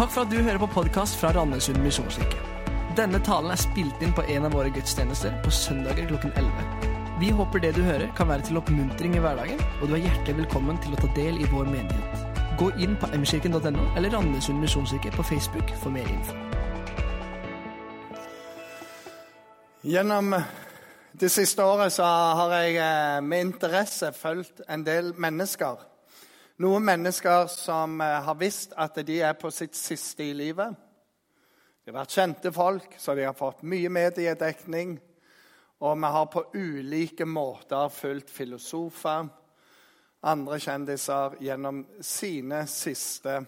Takk for at du hører på podkast fra Randesund misjonskirke. Denne talen er spilt inn på en av våre gudstjenester på søndager klokken 11. Vi håper det du hører, kan være til oppmuntring i hverdagen, og du er hjertelig velkommen til å ta del i vår menighet. Gå inn på mkirken.no eller Randesund misjonskirke på Facebook for mer info. Gjennom det siste året så har jeg eh, med interesse fulgt en del mennesker. Noen mennesker som eh, har visst at de er på sitt siste i livet. Det har vært kjente folk, så de har fått mye mediedekning. Og vi har på ulike måter fulgt filosofer, andre kjendiser, gjennom sine siste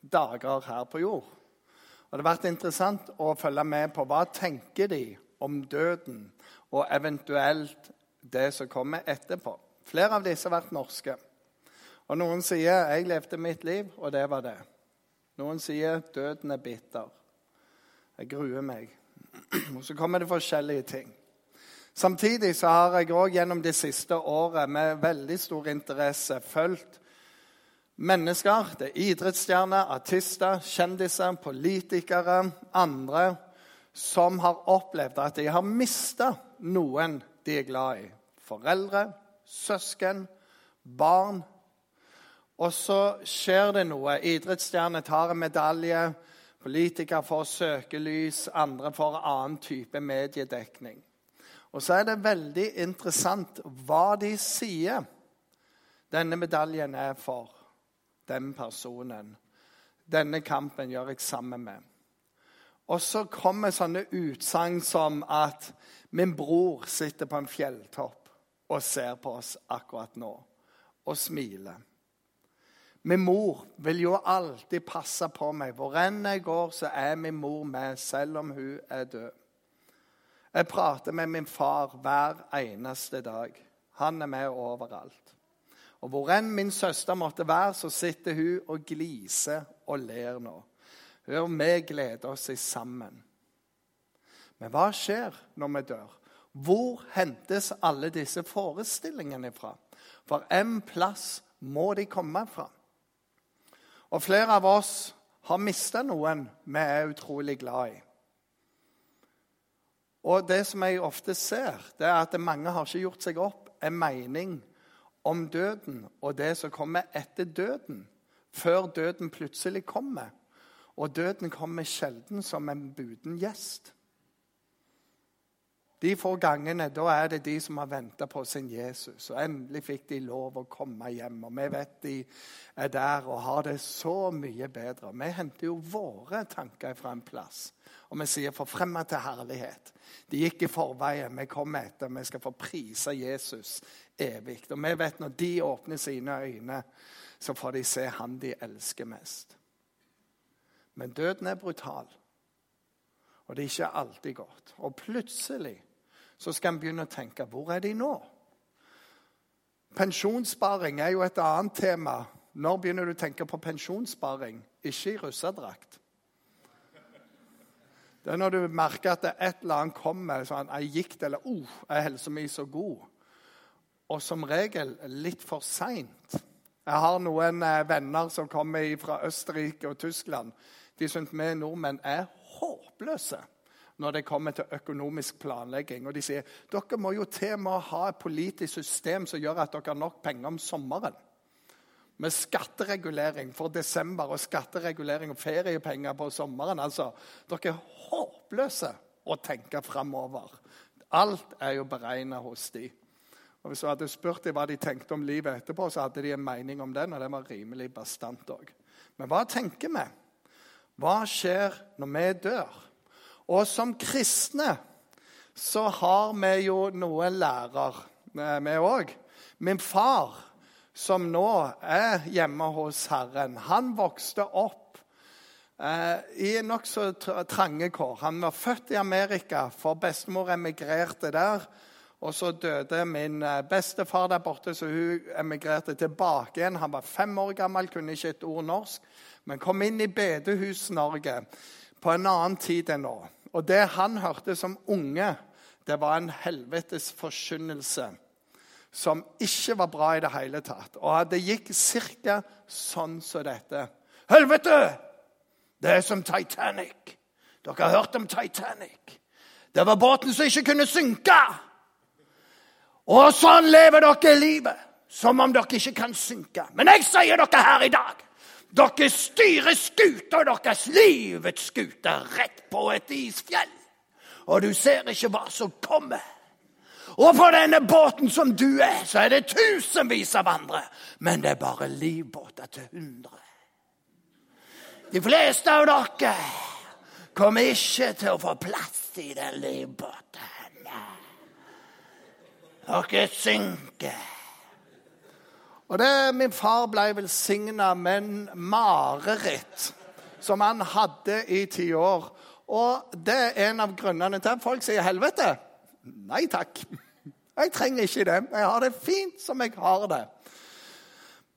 dager her på jord. Og Det har vært interessant å følge med på hva tenker de om døden og eventuelt det som kommer etterpå. Flere av disse har vært norske. Og Noen sier 'jeg levde mitt liv, og det var det'. Noen sier 'døden er bitter'. Jeg gruer meg. Og Så kommer det forskjellige ting. Samtidig så har jeg òg gjennom det siste året med veldig stor interesse fulgt mennesker. Det er idrettsstjerner, artister, kjendiser, politikere, andre som har opplevd at de har mista noen de er glad i. Foreldre, søsken, barn, og så skjer det noe. Idrettsstjerner tar en medalje. Politikere får søkelys, andre får annen type mediedekning. Og så er det veldig interessant hva de sier denne medaljen er for den personen. Denne kampen gjør jeg sammen med. Og så kommer sånne utsagn som at min bror sitter på en fjelltopp og ser på oss akkurat nå og smiler. Min mor vil jo alltid passe på meg. Hvor enn jeg går, så er min mor med, selv om hun er død. Jeg prater med min far hver eneste dag. Han er med overalt. Og Hvor enn min søster måtte være, så sitter hun og gliser og ler nå. Og vi gleder oss sammen. Men hva skjer når vi dør? Hvor hentes alle disse forestillingene fra? For en plass må de komme fra. Og flere av oss har mista noen vi er utrolig glad i. Og det som jeg ofte ser, det er at mange har ikke gjort seg opp en mening om døden og det som kommer etter døden, før døden plutselig kommer. Og døden kommer sjelden som en buden gjest. De få gangene da er det de som har venta på sin Jesus. Og endelig fikk de lov å komme hjem. Og vi vet de er der og har det så mye bedre. Vi henter jo våre tanker fra en plass. Og vi sier 'forfremma til herlighet'. De gikk i forveien, vi kommer etter. Vi skal få prise Jesus evig. Og vi vet når de åpner sine øyne, så får de se han de elsker mest. Men døden er brutal. Og det er ikke alltid godt. Og plutselig så skal en begynne å tenke hvor er de nå? Pensjonssparing er jo et annet tema. Når begynner du å tenke på pensjonssparing? Ikke i russedrakt. Det er når du merker at et eller annet kommer, sånn ei gikt eller oh, er helsa mi så god? Og som regel litt for seint. Jeg har noen eh, venner som kommer fra Østerrike og Tyskland. De syns vi nordmenn er håpløse når det kommer til økonomisk planlegging. Og de sier dere må jo til med å ha et politisk system som gjør at dere har nok penger om sommeren. Med skatteregulering for desember og skatteregulering og feriepenger på sommeren. altså, Dere er håpløse å tenke framover. Alt er jo beregna hos de. Og Hvis du hadde spurt dem hva de tenkte om livet etterpå, så hadde de en mening om den, og den var rimelig bastant òg. Men hva tenker vi? Hva skjer når vi dør? Og som kristne så har vi jo noen lærer, eh, vi òg. Min far, som nå er hjemme hos Herren, han vokste opp eh, i nokså trange kår. Han var født i Amerika, for bestemor emigrerte der. Og så døde min eh, bestefar der borte, så hun emigrerte tilbake igjen. Han var fem år gammel, kunne ikke et ord norsk, men kom inn i Bedehus-Norge på en annen tid enn nå. Og det han hørte som unge, det var en helvetes forkynnelse som ikke var bra i det hele tatt. Og det gikk ca. sånn som dette. Helvete! Det er som Titanic. Dere har hørt om Titanic. Det var båten som ikke kunne synke. Og sånn lever dere livet. Som om dere ikke kan synke. Men jeg sier dere her i dag dere styrer skuta deres livets skute rett på et isfjell. Og du ser ikke hva som kommer. Og på denne båten som du er, så er det tusenvis av andre. Men det er bare livbåter til hundre. De fleste av dere kommer ikke til å få plass i den livbåten. Dere synker. Og det, Min far ble velsigna med en mareritt som han hadde i ti år. Og det er en av grunnene til at folk sier helvete. Nei takk. Jeg trenger ikke det. Jeg har det fint som jeg har det.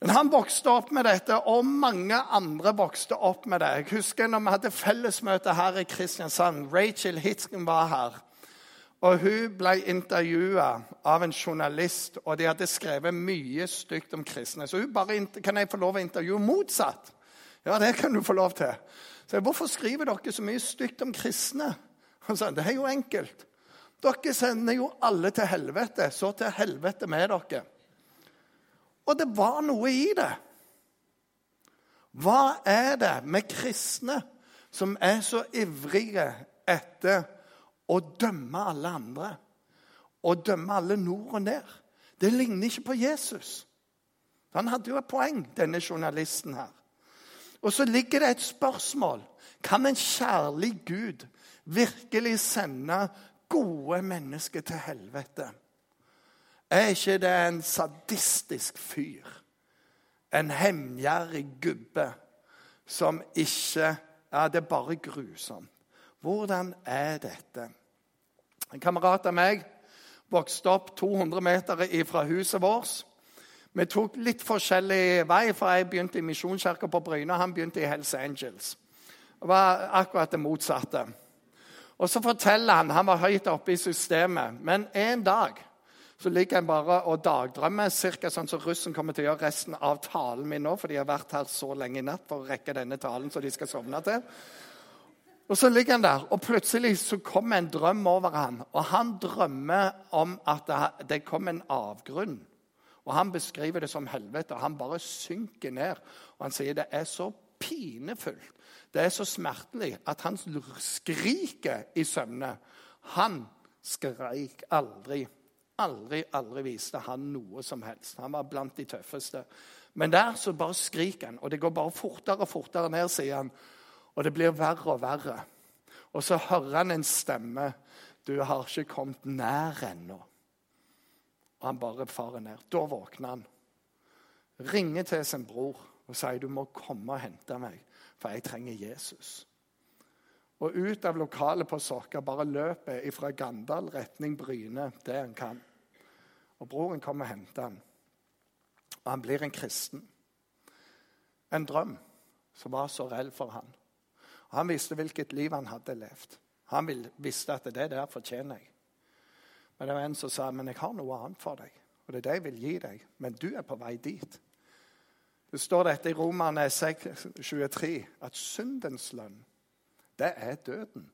Men han vokste opp med dette, og mange andre vokste opp med det. Jeg husker når vi hadde fellesmøte her i Kristiansand. Rachel Hitzken var her. Og Hun ble intervjua av en journalist, og de hadde skrevet mye stygt om kristne. Så hun bare Kan jeg få lov å intervjue motsatt? Ja, det kan du få lov til. Så jeg, Hvorfor skriver dere så mye stygt om kristne? Han sa det er jo enkelt. Dere sender jo alle til helvete, så til helvete med dere. Og det var noe i det. Hva er det med kristne som er så ivrige etter og dømme alle andre. Å dømme alle nord og ned. Det ligner ikke på Jesus. Han hadde jo et poeng, denne journalisten her. Og så ligger det et spørsmål. Kan en kjærlig Gud virkelig sende gode mennesker til helvete? Er ikke det en sadistisk fyr? En hemgjerrig gubbe som ikke Ja, det er bare grusomt. Hvordan er dette? En kamerat av meg vokste opp 200 meter fra huset vårt. Vi tok litt forskjellig vei, for jeg begynte i Misjonskirka på Bryne, og han begynte i Hells Angels. Det var akkurat det motsatte. Og så forteller han Han var høyt oppe i systemet, men en dag så ligger han bare og dagdrømmer, cirka sånn som russen kommer til å gjøre resten av talen min nå, for de har vært her så lenge i natt for å rekke denne talen så de skal sovne til. Og Så ligger han der, og plutselig så kommer en drøm over ham. Og Han drømmer om at det kommer en avgrunn. Og Han beskriver det som helvete. og Han bare synker ned. Og Han sier det er så pinefullt, det er så smertelig, at han skriker i søvne. Han skreik aldri. Aldri, aldri viste han noe som helst. Han var blant de tøffeste. Men der så bare skriker han, og det går bare fortere og fortere ned, sier han. Og det blir verre og verre. Og så hører han en stemme. 'Du har ikke kommet nær ennå.' Og han bare farer ned. Da våkner han. Ringer til sin bror og sier, 'Du må komme og hente meg, for jeg trenger Jesus.' Og ut av lokalet på Sokka bare løper fra Gandal retning Bryne det han kan. Og broren kommer og henter han. Og han blir en kristen. En drøm som var så reell for han. Han visste hvilket liv han hadde levd. Han visste at det der fortjener jeg. Men det var en som sa men jeg har noe annet for deg. Og det er det jeg vil gi deg. Men du er på vei dit. Det står dette i Romerne 23 at syndens lønn, det er døden.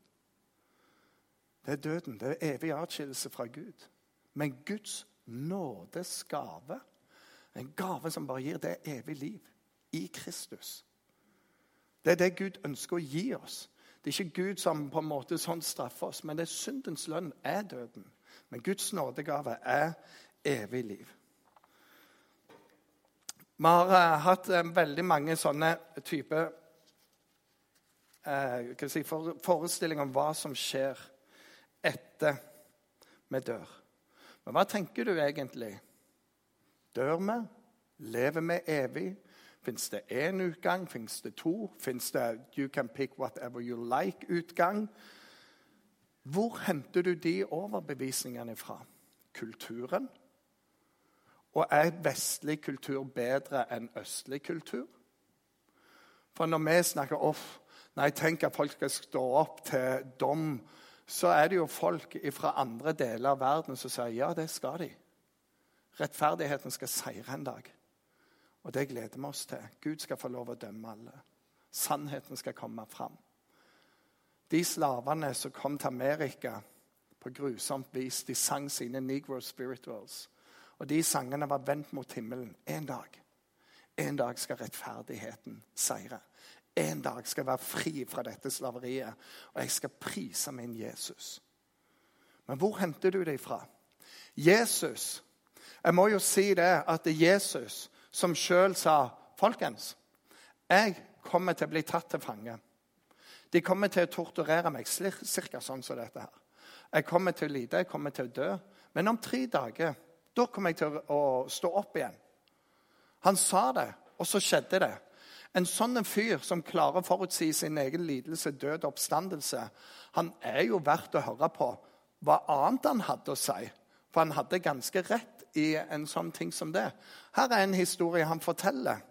Det er døden. Det er evig atskillelse fra Gud. Men Guds nådes gave, en gave som bare gir det evig liv i Kristus det er det Gud ønsker å gi oss. Det er ikke Gud som på en måte sånn straffer oss, men det er syndens lønn er døden. Men Guds nådegave er evig liv. Vi har uh, hatt uh, veldig mange sånne typer uh, si, for, forestillinger om hva som skjer etter vi dør. Men hva tenker du egentlig? Dør vi? Lever vi evig? Fins det én utgang? Fins det to? Fins det 'you can pick whatever you like'-utgang? Hvor henter du de overbevisningene fra? Kulturen? Og er vestlig kultur bedre enn østlig kultur? For når vi snakker off, når jeg tenker at folk skal stå opp til dom, så er det jo folk fra andre deler av verden som sier ja, det skal de. Rettferdigheten skal seire en dag. Og det gleder vi oss til. Gud skal få lov å dømme alle. Sannheten skal komme fram. De slavene som kom til Amerika på grusomt vis, de sang sine Negro spirituals. Og de sangene var vendt mot himmelen. En dag. En dag skal rettferdigheten seire. En dag skal jeg være fri fra dette slaveriet, og jeg skal prise min Jesus. Men hvor henter du det ifra? Jesus Jeg må jo si det at Jesus som sjøl sa Folkens, jeg kommer til å bli tatt til fange. De kommer til å torturere meg ca. sånn som dette her. Jeg kommer til å lide, jeg kommer til å dø. Men om tre dager da kommer jeg til å stå opp igjen. Han sa det, og så skjedde det. En sånn fyr som klarer å forutsi sin egen lidelse, død og oppstandelse, han er jo verdt å høre på hva annet han hadde å si. For han hadde ganske rett i en sånn ting som det. Her er en historie han forteller.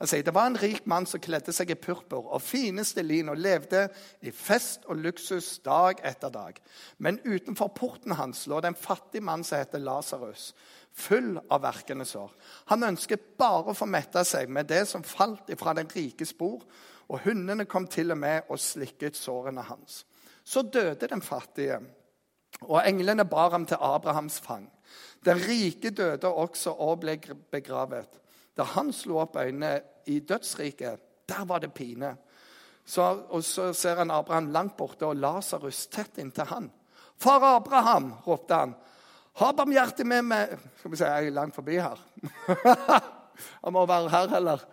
Han sier det var en rik mann som kledde seg i purpur og fineste lin og levde i fest og luksus dag etter dag. Men utenfor porten hans lå det en fattig mann som heter Lasarus, full av verkende sår. Han ønsket bare å få metta seg med det som falt ifra den rikes bord, og hundene kom til og med og slikket sårene hans. Så døde den fattige, og englene bar ham til Abrahams fang. Den rike døde også og ble begravet. Da han slo opp øynene i dødsriket, der var det pine. Så, og så ser han Abraham langt borte og Lasarus tett inntil han. 'Far Abraham!' ropte han. 'Ha barmhjertig med meg' Skal vi se, jeg er langt forbi her. han må være her heller.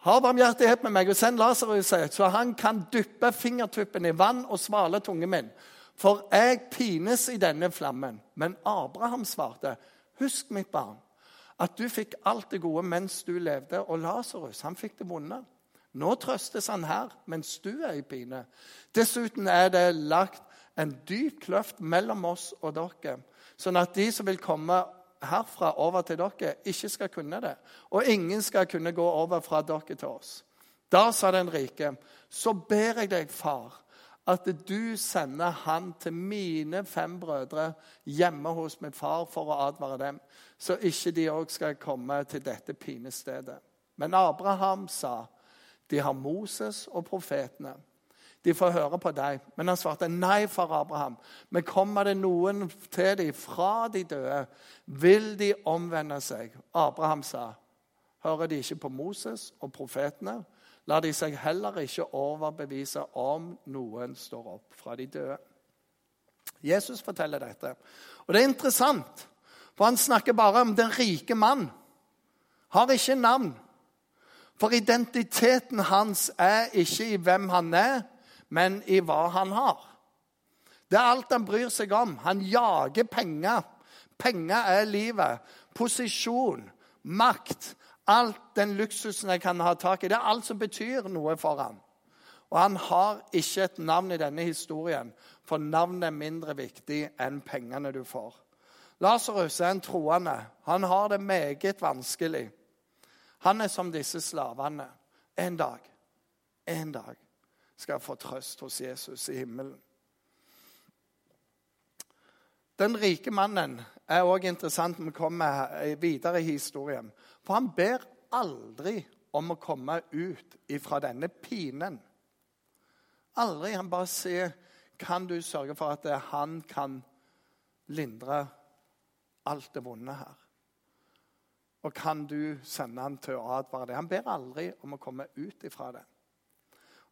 'Ha barmhjertighet med meg og send Lasarus, så han kan dyppe fingertuppen i vann og svale tungen min.' For jeg pines i denne flammen. Men Abraham svarte, 'Husk, mitt barn.' at du fikk alt det gode mens du levde, og Lasarus fikk det vonde. Nå trøstes han her mens du er i pine. Dessuten er det lagt en dyp kløft mellom oss og dere, sånn at de som vil komme herfra over til dere, ikke skal kunne det. Og ingen skal kunne gå over fra dere til oss. Da sa den rike, så ber jeg deg, far, at du sender han til mine fem brødre hjemme hos min far for å advare dem, så ikke de òg skal komme til dette pinestedet. Men Abraham sa, de har Moses og profetene. De får høre på deg. Men han svarte nei, far Abraham. Men kommer det noen til dem fra de døde, vil de omvende seg. Abraham sa, hører de ikke på Moses og profetene? Lar de seg heller ikke overbevise om noen står opp fra de døde. Jesus forteller dette. Og det er interessant, for han snakker bare om den rike mann. Har ikke navn. For identiteten hans er ikke i hvem han er, men i hva han har. Det er alt han bryr seg om. Han jager penger. Penger er livet. Posisjon, makt, Alt den luksusen jeg kan ha tak i. Det er alt som betyr noe for ham. Og han har ikke et navn i denne historien, for navnet er mindre viktig enn pengene du får. Lasarus er en troende. Han har det meget vanskelig. Han er som disse slavene. En dag, en dag skal jeg få trøst hos Jesus i himmelen. Den rike mannen er òg interessant når vi kommer videre i historien. For han ber aldri om å komme ut ifra denne pinen. Aldri. Han bare sier, 'Kan du sørge for at han kan lindre alt det vonde her?' Og kan du sende han til å advare det? Han ber aldri om å komme ut ifra det.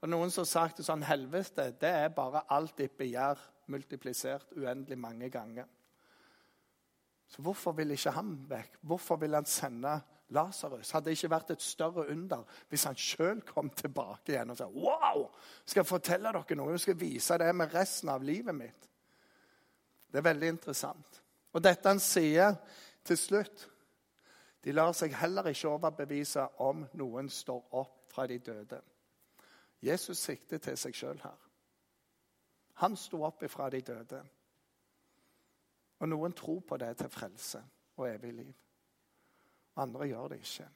Og Noen som har sagt det sånn Helvete, det er bare alt ditt begjær multiplisert uendelig mange ganger. Så hvorfor vil ikke han vekk? Hvorfor vil han sende Lasarus? Hadde det ikke vært et større under hvis han sjøl kom tilbake igjen og sa Wow! Skal jeg fortelle dere noe? Jeg skal vise det med resten av livet mitt. Det er veldig interessant. Og dette han sier til slutt De lar seg heller ikke overbevise om noen står opp fra de døde. Jesus sikter til seg sjøl her. Han sto opp ifra de døde. Og noen tror på det til frelse og evig liv. Andre gjør det ikke.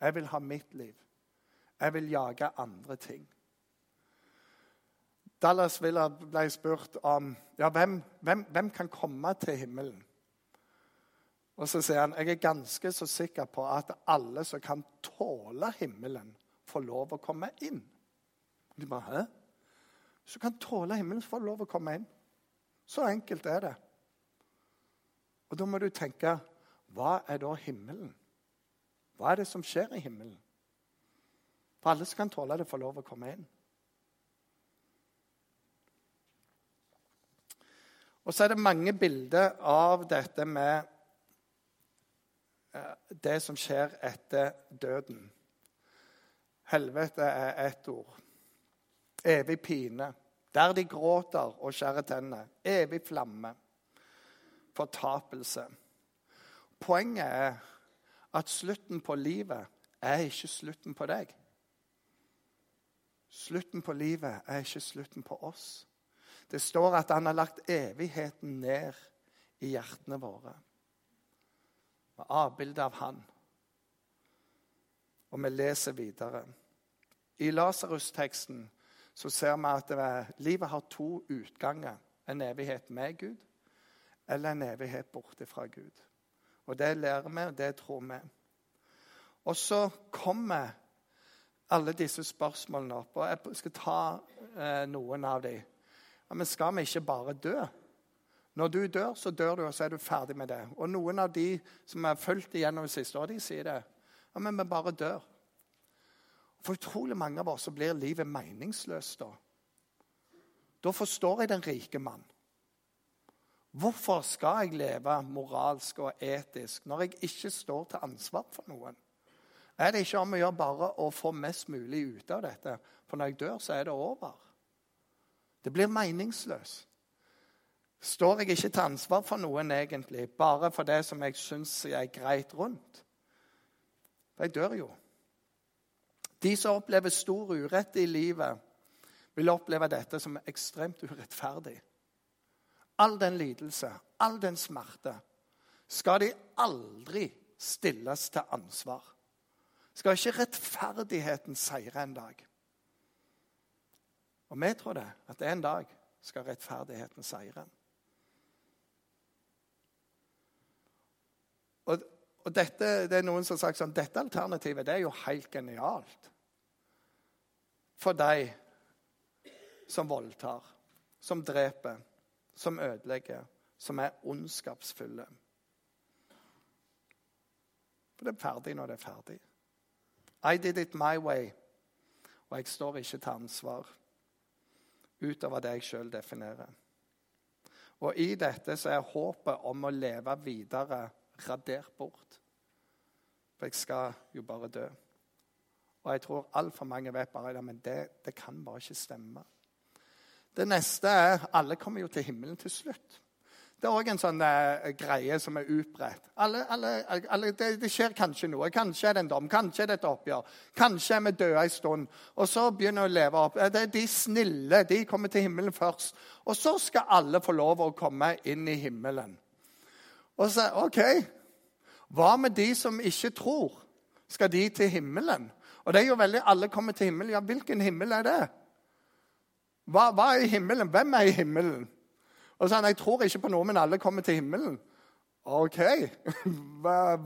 Jeg vil ha mitt liv. Jeg vil jage andre ting. Dallas Villa ble spurt om ja, hvem, hvem, kan komme til himmelen. Og Så sier han jeg er ganske så sikker på at alle som kan tåle himmelen, får lov å komme inn. De bare Hæ? Du kan tåle himmelen, så får du lov å komme inn. Så enkelt er det. Og da må du tenke hva er da himmelen? Hva er det som skjer i himmelen? For alle som kan tåle det, får lov å komme inn. Og så er det mange bilder av dette med eh, det som skjer etter døden. Helvete er ett ord. Evig pine. Der de gråter og skjærer tennene. Evig flamme. Fortapelse. Poenget er at slutten på livet er ikke slutten på deg. Slutten på livet er ikke slutten på oss. Det står at han har lagt evigheten ned i hjertene våre. Med avbilde av han. Og vi leser videre. I Lasarus-teksten så ser vi at livet har to utganger. En evighet med Gud eller en evighet borte fra Gud. Og Det lærer vi, og det tror vi. Og så kommer alle disse spørsmålene opp. og Jeg skal ta eh, noen av dem. Ja, men skal vi ikke bare dø? Når du dør, så dør du, og så er du ferdig med det. Og noen av de som har fulgt igjennom det siste året, de sier det. Ja, men vi bare dør. For utrolig mange av oss så blir livet meningsløst da. Da forstår jeg den rike mann. Hvorfor skal jeg leve moralsk og etisk når jeg ikke står til ansvar for noen? Er det ikke om å gjøre bare å få mest mulig ut av dette? For når jeg dør, så er det over. Det blir meningsløst. Står jeg ikke til ansvar for noen egentlig, bare for det som jeg syns er greit rundt? For jeg dør jo. De som opplever stor urett i livet, vil oppleve dette som ekstremt urettferdig. All den lidelse, all den smerte, skal de aldri stilles til ansvar. Skal ikke rettferdigheten seire en dag? Og vi tror det, at en dag skal rettferdigheten seire. Og, og dette, det er Noen som har sagt sånn dette alternativet det er jo helt genialt. For deg som voldtar, som dreper, som ødelegger, som er ondskapsfulle. For det er ferdig når det er ferdig. I did it my way, og jeg står ikke til ansvar utover det jeg sjøl definerer. Og i dette så er håpet om å leve videre radert bort. For jeg skal jo bare dø. Og jeg tror altfor mange vet bare det, men det, det kan bare ikke stemme. Det neste er alle kommer jo til himmelen til slutt. Det er òg en sånn uh, greie som er utbredt. Alle, alle, alle, det, det, skjer kanskje noe. Kanskje er det en dom, kanskje er det et oppgjør. Kanskje er vi døde en stund. Og så begynner vi å leve opp. Det er de snille de kommer til himmelen først. Og så skal alle få lov å komme inn i himmelen. Og så, OK, hva med de som ikke tror? Skal de til himmelen? Og det er jo veldig, Alle kommer til himmelen. Ja, hvilken himmel er det? Hva, hva er i himmelen? Hvem er i himmelen? Og så han, 'Jeg tror ikke på noe, men alle kommer til himmelen'. OK. Hva,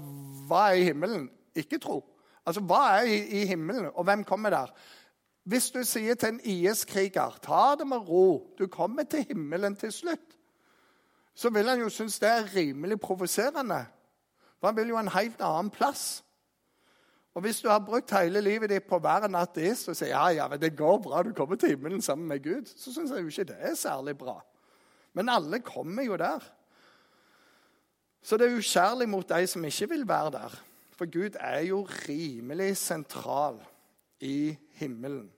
hva er i himmelen? Ikke tro. Altså, Hva er i, i, himmelen, og hvem kommer der? Hvis du sier til en IS-kriger 'ta det med ro', du kommer til himmelen til slutt', så vil han jo synes det er rimelig provoserende. For han vil jo en helt annen plass. Og Hvis du har brukt hele livet ditt på å være en ateist og sier ja, ja, men det går bra, du kommer til himmelen sammen med Gud, så syns jeg jo ikke det er særlig bra. Men alle kommer jo der. Så det er ukjærlig mot de som ikke vil være der. For Gud er jo rimelig sentral i himmelen.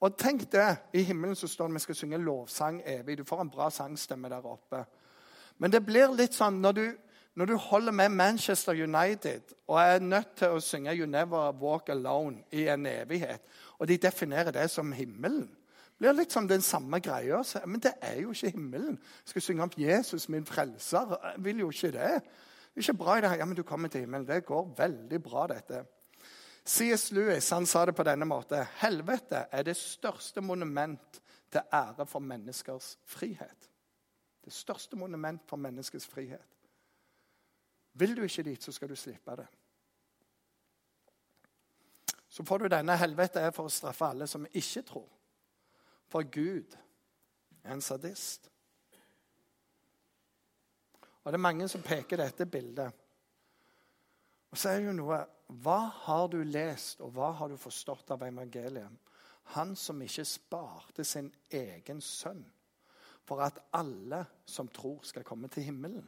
Og tenk det, I himmelen så står det vi skal synge lovsang evig. Du får en bra sangstemme der oppe. Men det blir litt sånn når du, når du holder med Manchester United og er nødt til å synge 'You Never Walk Alone' i en evighet, og de definerer det som himmelen blir litt som den samme greia. Men det er jo ikke himmelen. Jeg skal synge om Jesus, min frelser. Jeg vil jo ikke det. Det er ikke bra i det her. Ja, men du kommer til himmelen. Det går veldig bra, dette. C.S. Lewis han sa det på denne måten. Helvete er det største monument til ære for menneskers frihet. Det største monument for menneskets frihet. Vil du ikke dit, så skal du slippe det. Så får du denne helvete er for å straffe alle som ikke tror. For Gud er en sadist. Og det er mange som peker dette bildet. Og så er det jo noe Hva har du lest, og hva har du forstått av evangeliet? Han som ikke sparte sin egen sønn for at alle som tror, skal komme til himmelen.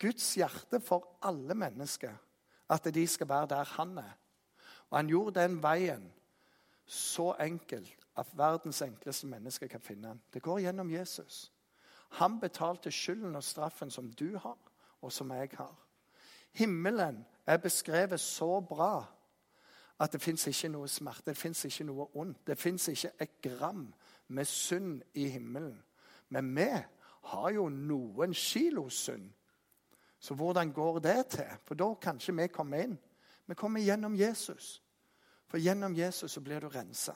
Guds hjerte for alle mennesker, at de skal være der han er. Og han gjorde den veien så enkelt at verdens enkleste menneske kan finne den. Det går gjennom Jesus. Han betalte skylden og straffen som du har, og som jeg har. Himmelen er beskrevet så bra at det fins ikke noe smerte, det fins ikke noe ondt. Det fins ikke et gram med synd i himmelen. Men vi har jo noen kilo synd. Så hvordan går det til? For da kan ikke vi komme inn. Vi kommer gjennom Jesus. For gjennom Jesus så blir du rensa.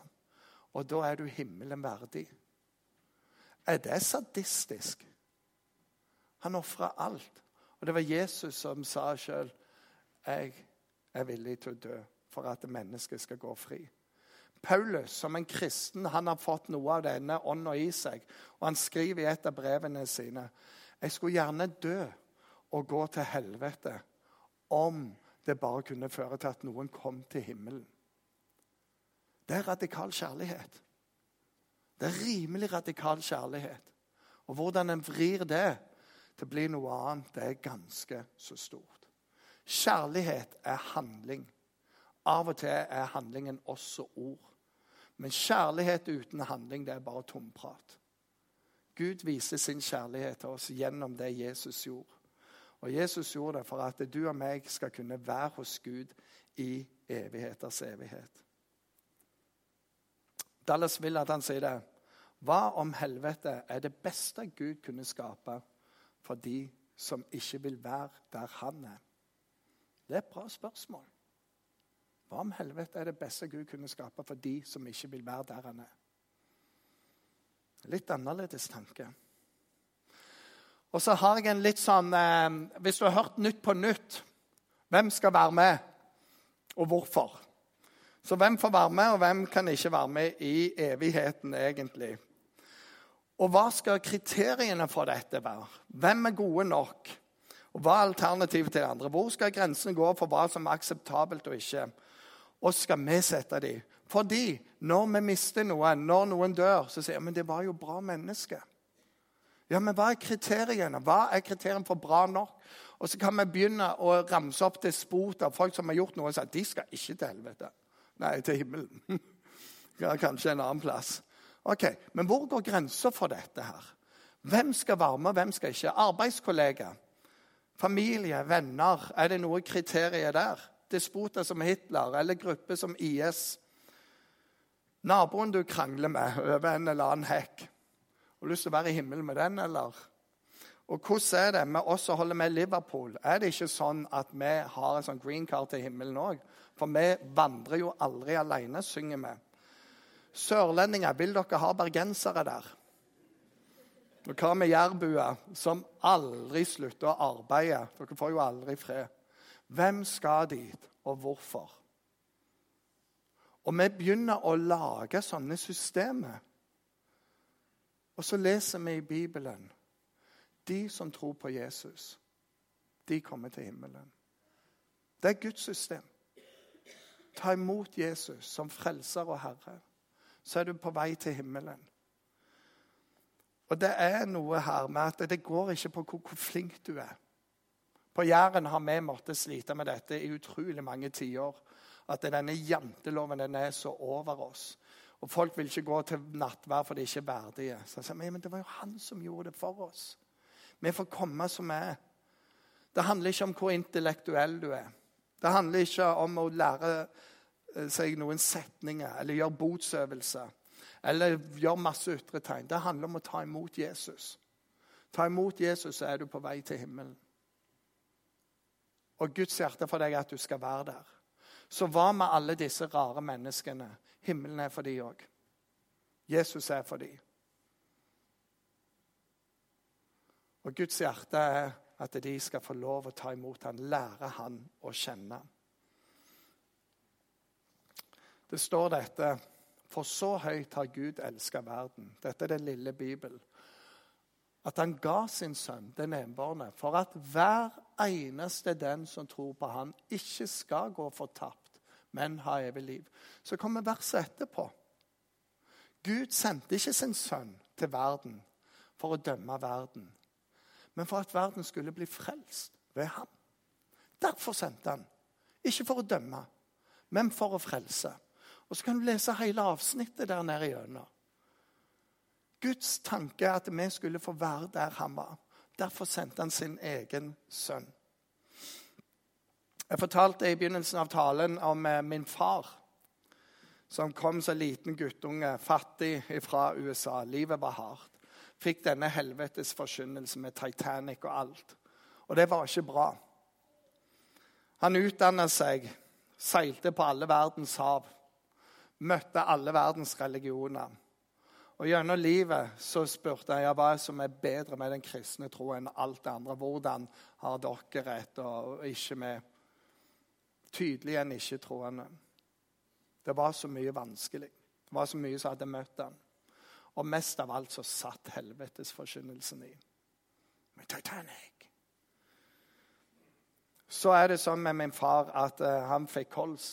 Og da er du himmelen verdig. Er det sadistisk? Han ofra alt. Og det var Jesus som sa sjøl jeg er villig til å dø for at mennesket skal gå fri. Paulus, som en kristen, han har fått noe av denne ånda i seg. Og han skriver i et av brevene sine jeg skulle gjerne dø og gå til helvete om det bare kunne føre til at noen kom til himmelen. Det er radikal kjærlighet. Det er rimelig radikal kjærlighet. Og hvordan en vrir det til å bli noe annet, det er ganske så stort. Kjærlighet er handling. Av og til er handlingen også ord. Men kjærlighet uten handling, det er bare tomprat. Gud viser sin kjærlighet til oss gjennom det Jesus gjorde. Og Jesus gjorde det for at du og meg skal kunne være hos Gud i evigheters evighet. Dallas vil at han sier det. Hva om helvete er det beste Gud kunne skape for de som ikke vil være der han er? Det er et bra spørsmål. Hva om helvete er det beste Gud kunne skape for de som ikke vil være der han er? Litt annerledes tanke. Og så har jeg en litt sånn eh, Hvis du har hørt Nytt på nytt, hvem skal være med, og hvorfor? Så hvem får være med, og hvem kan ikke være med i evigheten, egentlig? Og hva skal kriteriene for dette være? Hvem er gode nok? Og Hva er alternativet til det andre? Hvor skal grensene gå for hva som er akseptabelt og ikke? Og skal vi sette dem? Fordi når vi mister noen, når noen dør, så sier vi men det var jo bra menneske. Ja, men hva er kriteriene? Hva er kriteriene for bra nok? Og så kan vi begynne å ramse opp despot av folk som har gjort noe og sagt de skal ikke til helvete. Nei, til himmelen. Kanskje en annen plass. Ok, Men hvor går grensa for dette her? Hvem skal være med, hvem skal ikke? Arbeidskollega? Familie? Venner? Er det noe kriterier der? Despoter som Hitler eller grupper som IS? Naboen du krangler med over en eller annen hekk? Har lyst til å være i himmelen med den, eller? Og hvordan er det med oss som holder med Liverpool? Er det ikke sånn at vi har en sånn green card til himmelen òg? For vi vandrer jo aldri alene, synger vi. Sørlendinger, vil dere ha bergensere der? Og hva med jærbuer, som aldri slutter å arbeide? Dere får jo aldri fred. Hvem skal dit, og hvorfor? Og vi begynner å lage sånne systemer. Og så leser vi i Bibelen de som tror på Jesus, de kommer til himmelen. Det er Guds system. Ta imot Jesus som frelser og herre, så er du på vei til himmelen. Og det er noe her med at det går ikke på hvor, hvor flink du er. På Jæren har vi måttet slite med dette i utrolig mange tiår. At denne janteloven den er så over oss. Og Folk vil ikke gå til nattvær for de er ikke verdige. Så jeg sier, men Det var jo han som gjorde det for oss. Vi får komme som vi er. Det handler ikke om hvor intellektuell du er. Det handler ikke om å lære eh, seg noen setninger eller gjøre botsøvelser eller gjøre masse ytre tegn. Det handler om å ta imot Jesus. Ta imot Jesus, så er du på vei til himmelen. Og Guds hjerte for deg er at du skal være der. Så hva med alle disse rare menneskene? Himmelen er for de òg. Jesus er for de. Og Guds hjerte er at de skal få lov å ta imot han, lære han å kjenne. Det står dette For så høyt har Gud elska verden. Dette er den lille Bibelen. At han ga sin sønn, den enbårne, for at hver eneste den som tror på han, ikke skal gå fortapt, men ha evig liv. Så kommer verset etterpå. Gud sendte ikke sin sønn til verden for å dømme verden, men for at verden skulle bli frelst ved ham. Derfor sendte han. Ikke for å dømme, men for å frelse. Og Så kan du lese hele avsnittet der nede gjennom. Guds tanke er at vi skulle få være der han var. Derfor sendte han sin egen sønn. Jeg fortalte i begynnelsen av talen om eh, min far, som kom som liten guttunge, fattig fra USA. Livet var hardt. Fikk denne helvetes forkynnelse med Titanic og alt. Og det var ikke bra. Han utdanna seg, seilte på alle verdens hav, møtte alle verdens religioner. Og Gjennom livet så spurte jeg hva som er bedre med den kristne tro enn alt det andre. Hvordan har dere rett, og ikke med tydelig enn ikke-troende? Det var så mye vanskelig. Det var så mye som hadde møtt ham. Og mest av alt så satt helvetesforkynnelsen i. Med Titanic. Så er det sånn med min far at uh, han fikk kols.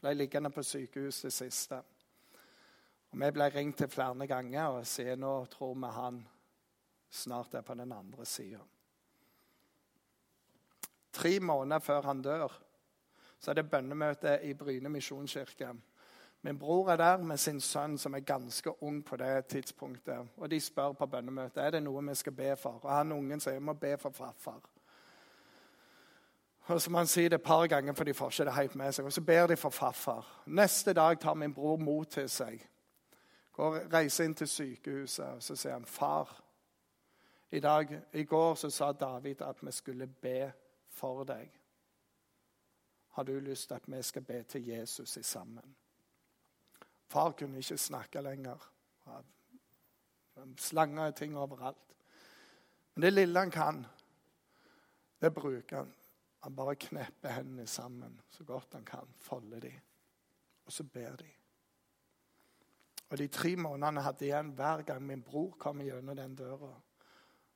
Ble liggende på sykehus det siste. Og Vi ble ringt til flere ganger og sier nå tror vi han snart er på den andre sida. Tre måneder før han dør, så er det bønnemøte i Bryne misjonskirke. Min bror er der med sin sønn, som er ganske ung på det tidspunktet. Og De spør på bønnemøtet er det noe vi skal be for. Og han ungen sier vi må be for farfar. Og så må han si det et par ganger, for de får ikke det helt med seg. Og så ber de for farfar. Neste dag tar min bror mot til seg. Går, reiser inn til sykehuset, og så sier han, 'Far, i, dag, i går så sa David at vi skulle be for deg.' Har du lyst til at vi skal be til Jesus i sammen? Far kunne ikke snakke lenger. Slanger og ting overalt. Men det lille han kan, det bruker han. Han bare knepper hendene sammen så godt han kan. Folder de. Og så ber de. Og de tre månedene jeg hadde igjen, hver gang min bror kommer gjennom den døra,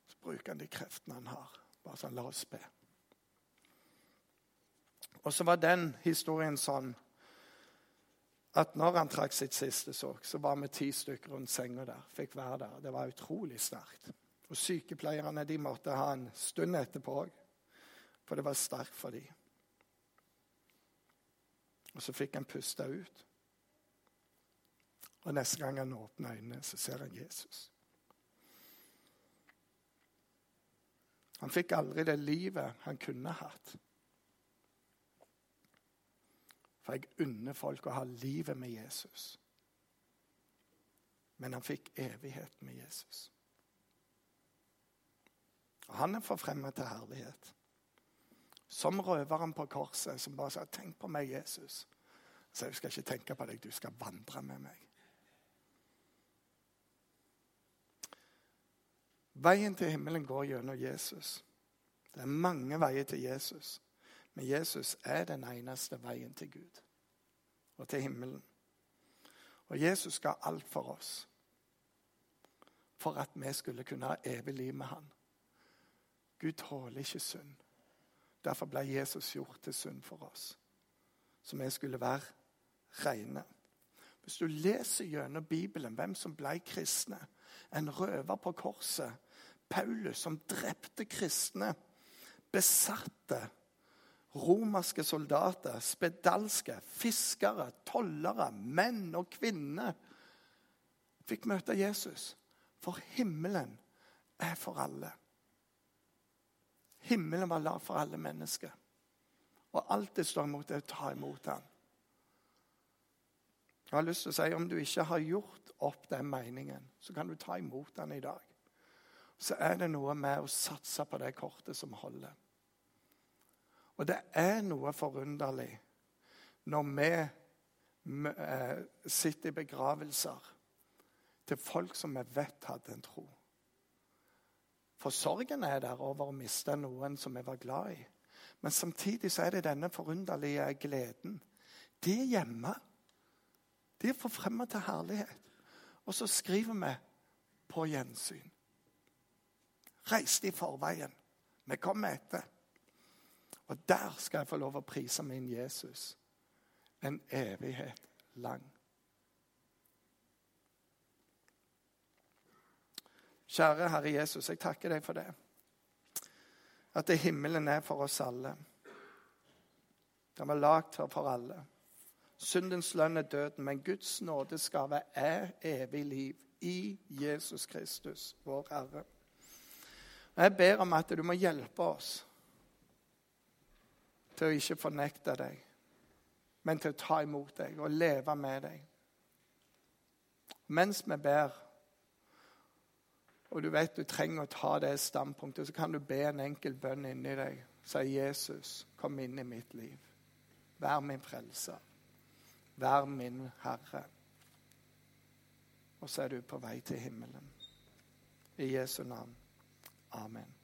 så bruker han de kreftene han har. Bare sånn, la oss be. Og så var den historien sånn at når han trakk sitt siste sorg, så var vi ti stykker rundt senga der. Fikk være der. Det var utrolig sterkt. Og sykepleierne de måtte ha en stund etterpå òg, for det var sterkt for dem. Og så fikk han puste ut. Og neste gang han åpner øynene, så ser han Jesus. Han fikk aldri det livet han kunne hatt. For jeg unner folk å ha livet med Jesus. Men han fikk evigheten med Jesus. Og han er forfremmet til herlighet. Som røveren på korset som bare sa 'Tenk på meg, Jesus'. Så jeg skal ikke tenke på deg, du skal vandre med meg. Veien til himmelen går gjennom Jesus. Det er mange veier til Jesus. Men Jesus er den eneste veien til Gud og til himmelen. Og Jesus ga alt for oss. For at vi skulle kunne ha evig liv med han. Gud tåler ikke synd. Derfor ble Jesus gjort til synd for oss. Så vi skulle være rene. Hvis du leser gjennom Bibelen hvem som ble kristne En røver på korset Paulus, som drepte kristne, besatte romerske soldater, spedalske, fiskere, tollere, menn og kvinner, fikk møte Jesus. For himmelen er for alle. Himmelen var lav for alle mennesker. Og alt det står imot, er å ta imot ham. Jeg har lyst til å si, Om du ikke har gjort opp den meningen, så kan du ta imot den i dag så er det noe med å satse på det kortet som holder. Og det er noe forunderlig når vi eh, sitter i begravelser til folk som vi vet hadde en tro. For sorgen er der over å miste noen som vi var glad i. Men samtidig så er det denne forunderlige gleden. De er hjemme De er forfremma til herlighet. Og så skriver vi 'på gjensyn'. Reiste i forveien. Vi kommer etter. Og der skal jeg få lov å prise min Jesus en evighet lang. Kjære Herre Jesus, jeg takker deg for det. At det himmelen er for oss alle. Den var lagd for alle. Syndens lønn er døden, men Guds nådesgave er evig liv i Jesus Kristus, vår Herre. Og Jeg ber om at du må hjelpe oss til å ikke fornekte deg, men til å ta imot deg og leve med deg. Mens vi ber, og du vet du trenger å ta det standpunktet, så kan du be en enkel bønn inni deg. Si, 'Jesus, kom inn i mitt liv. Vær min frelser. Vær min Herre.' Og så er du på vei til himmelen. I Jesu navn. Amen.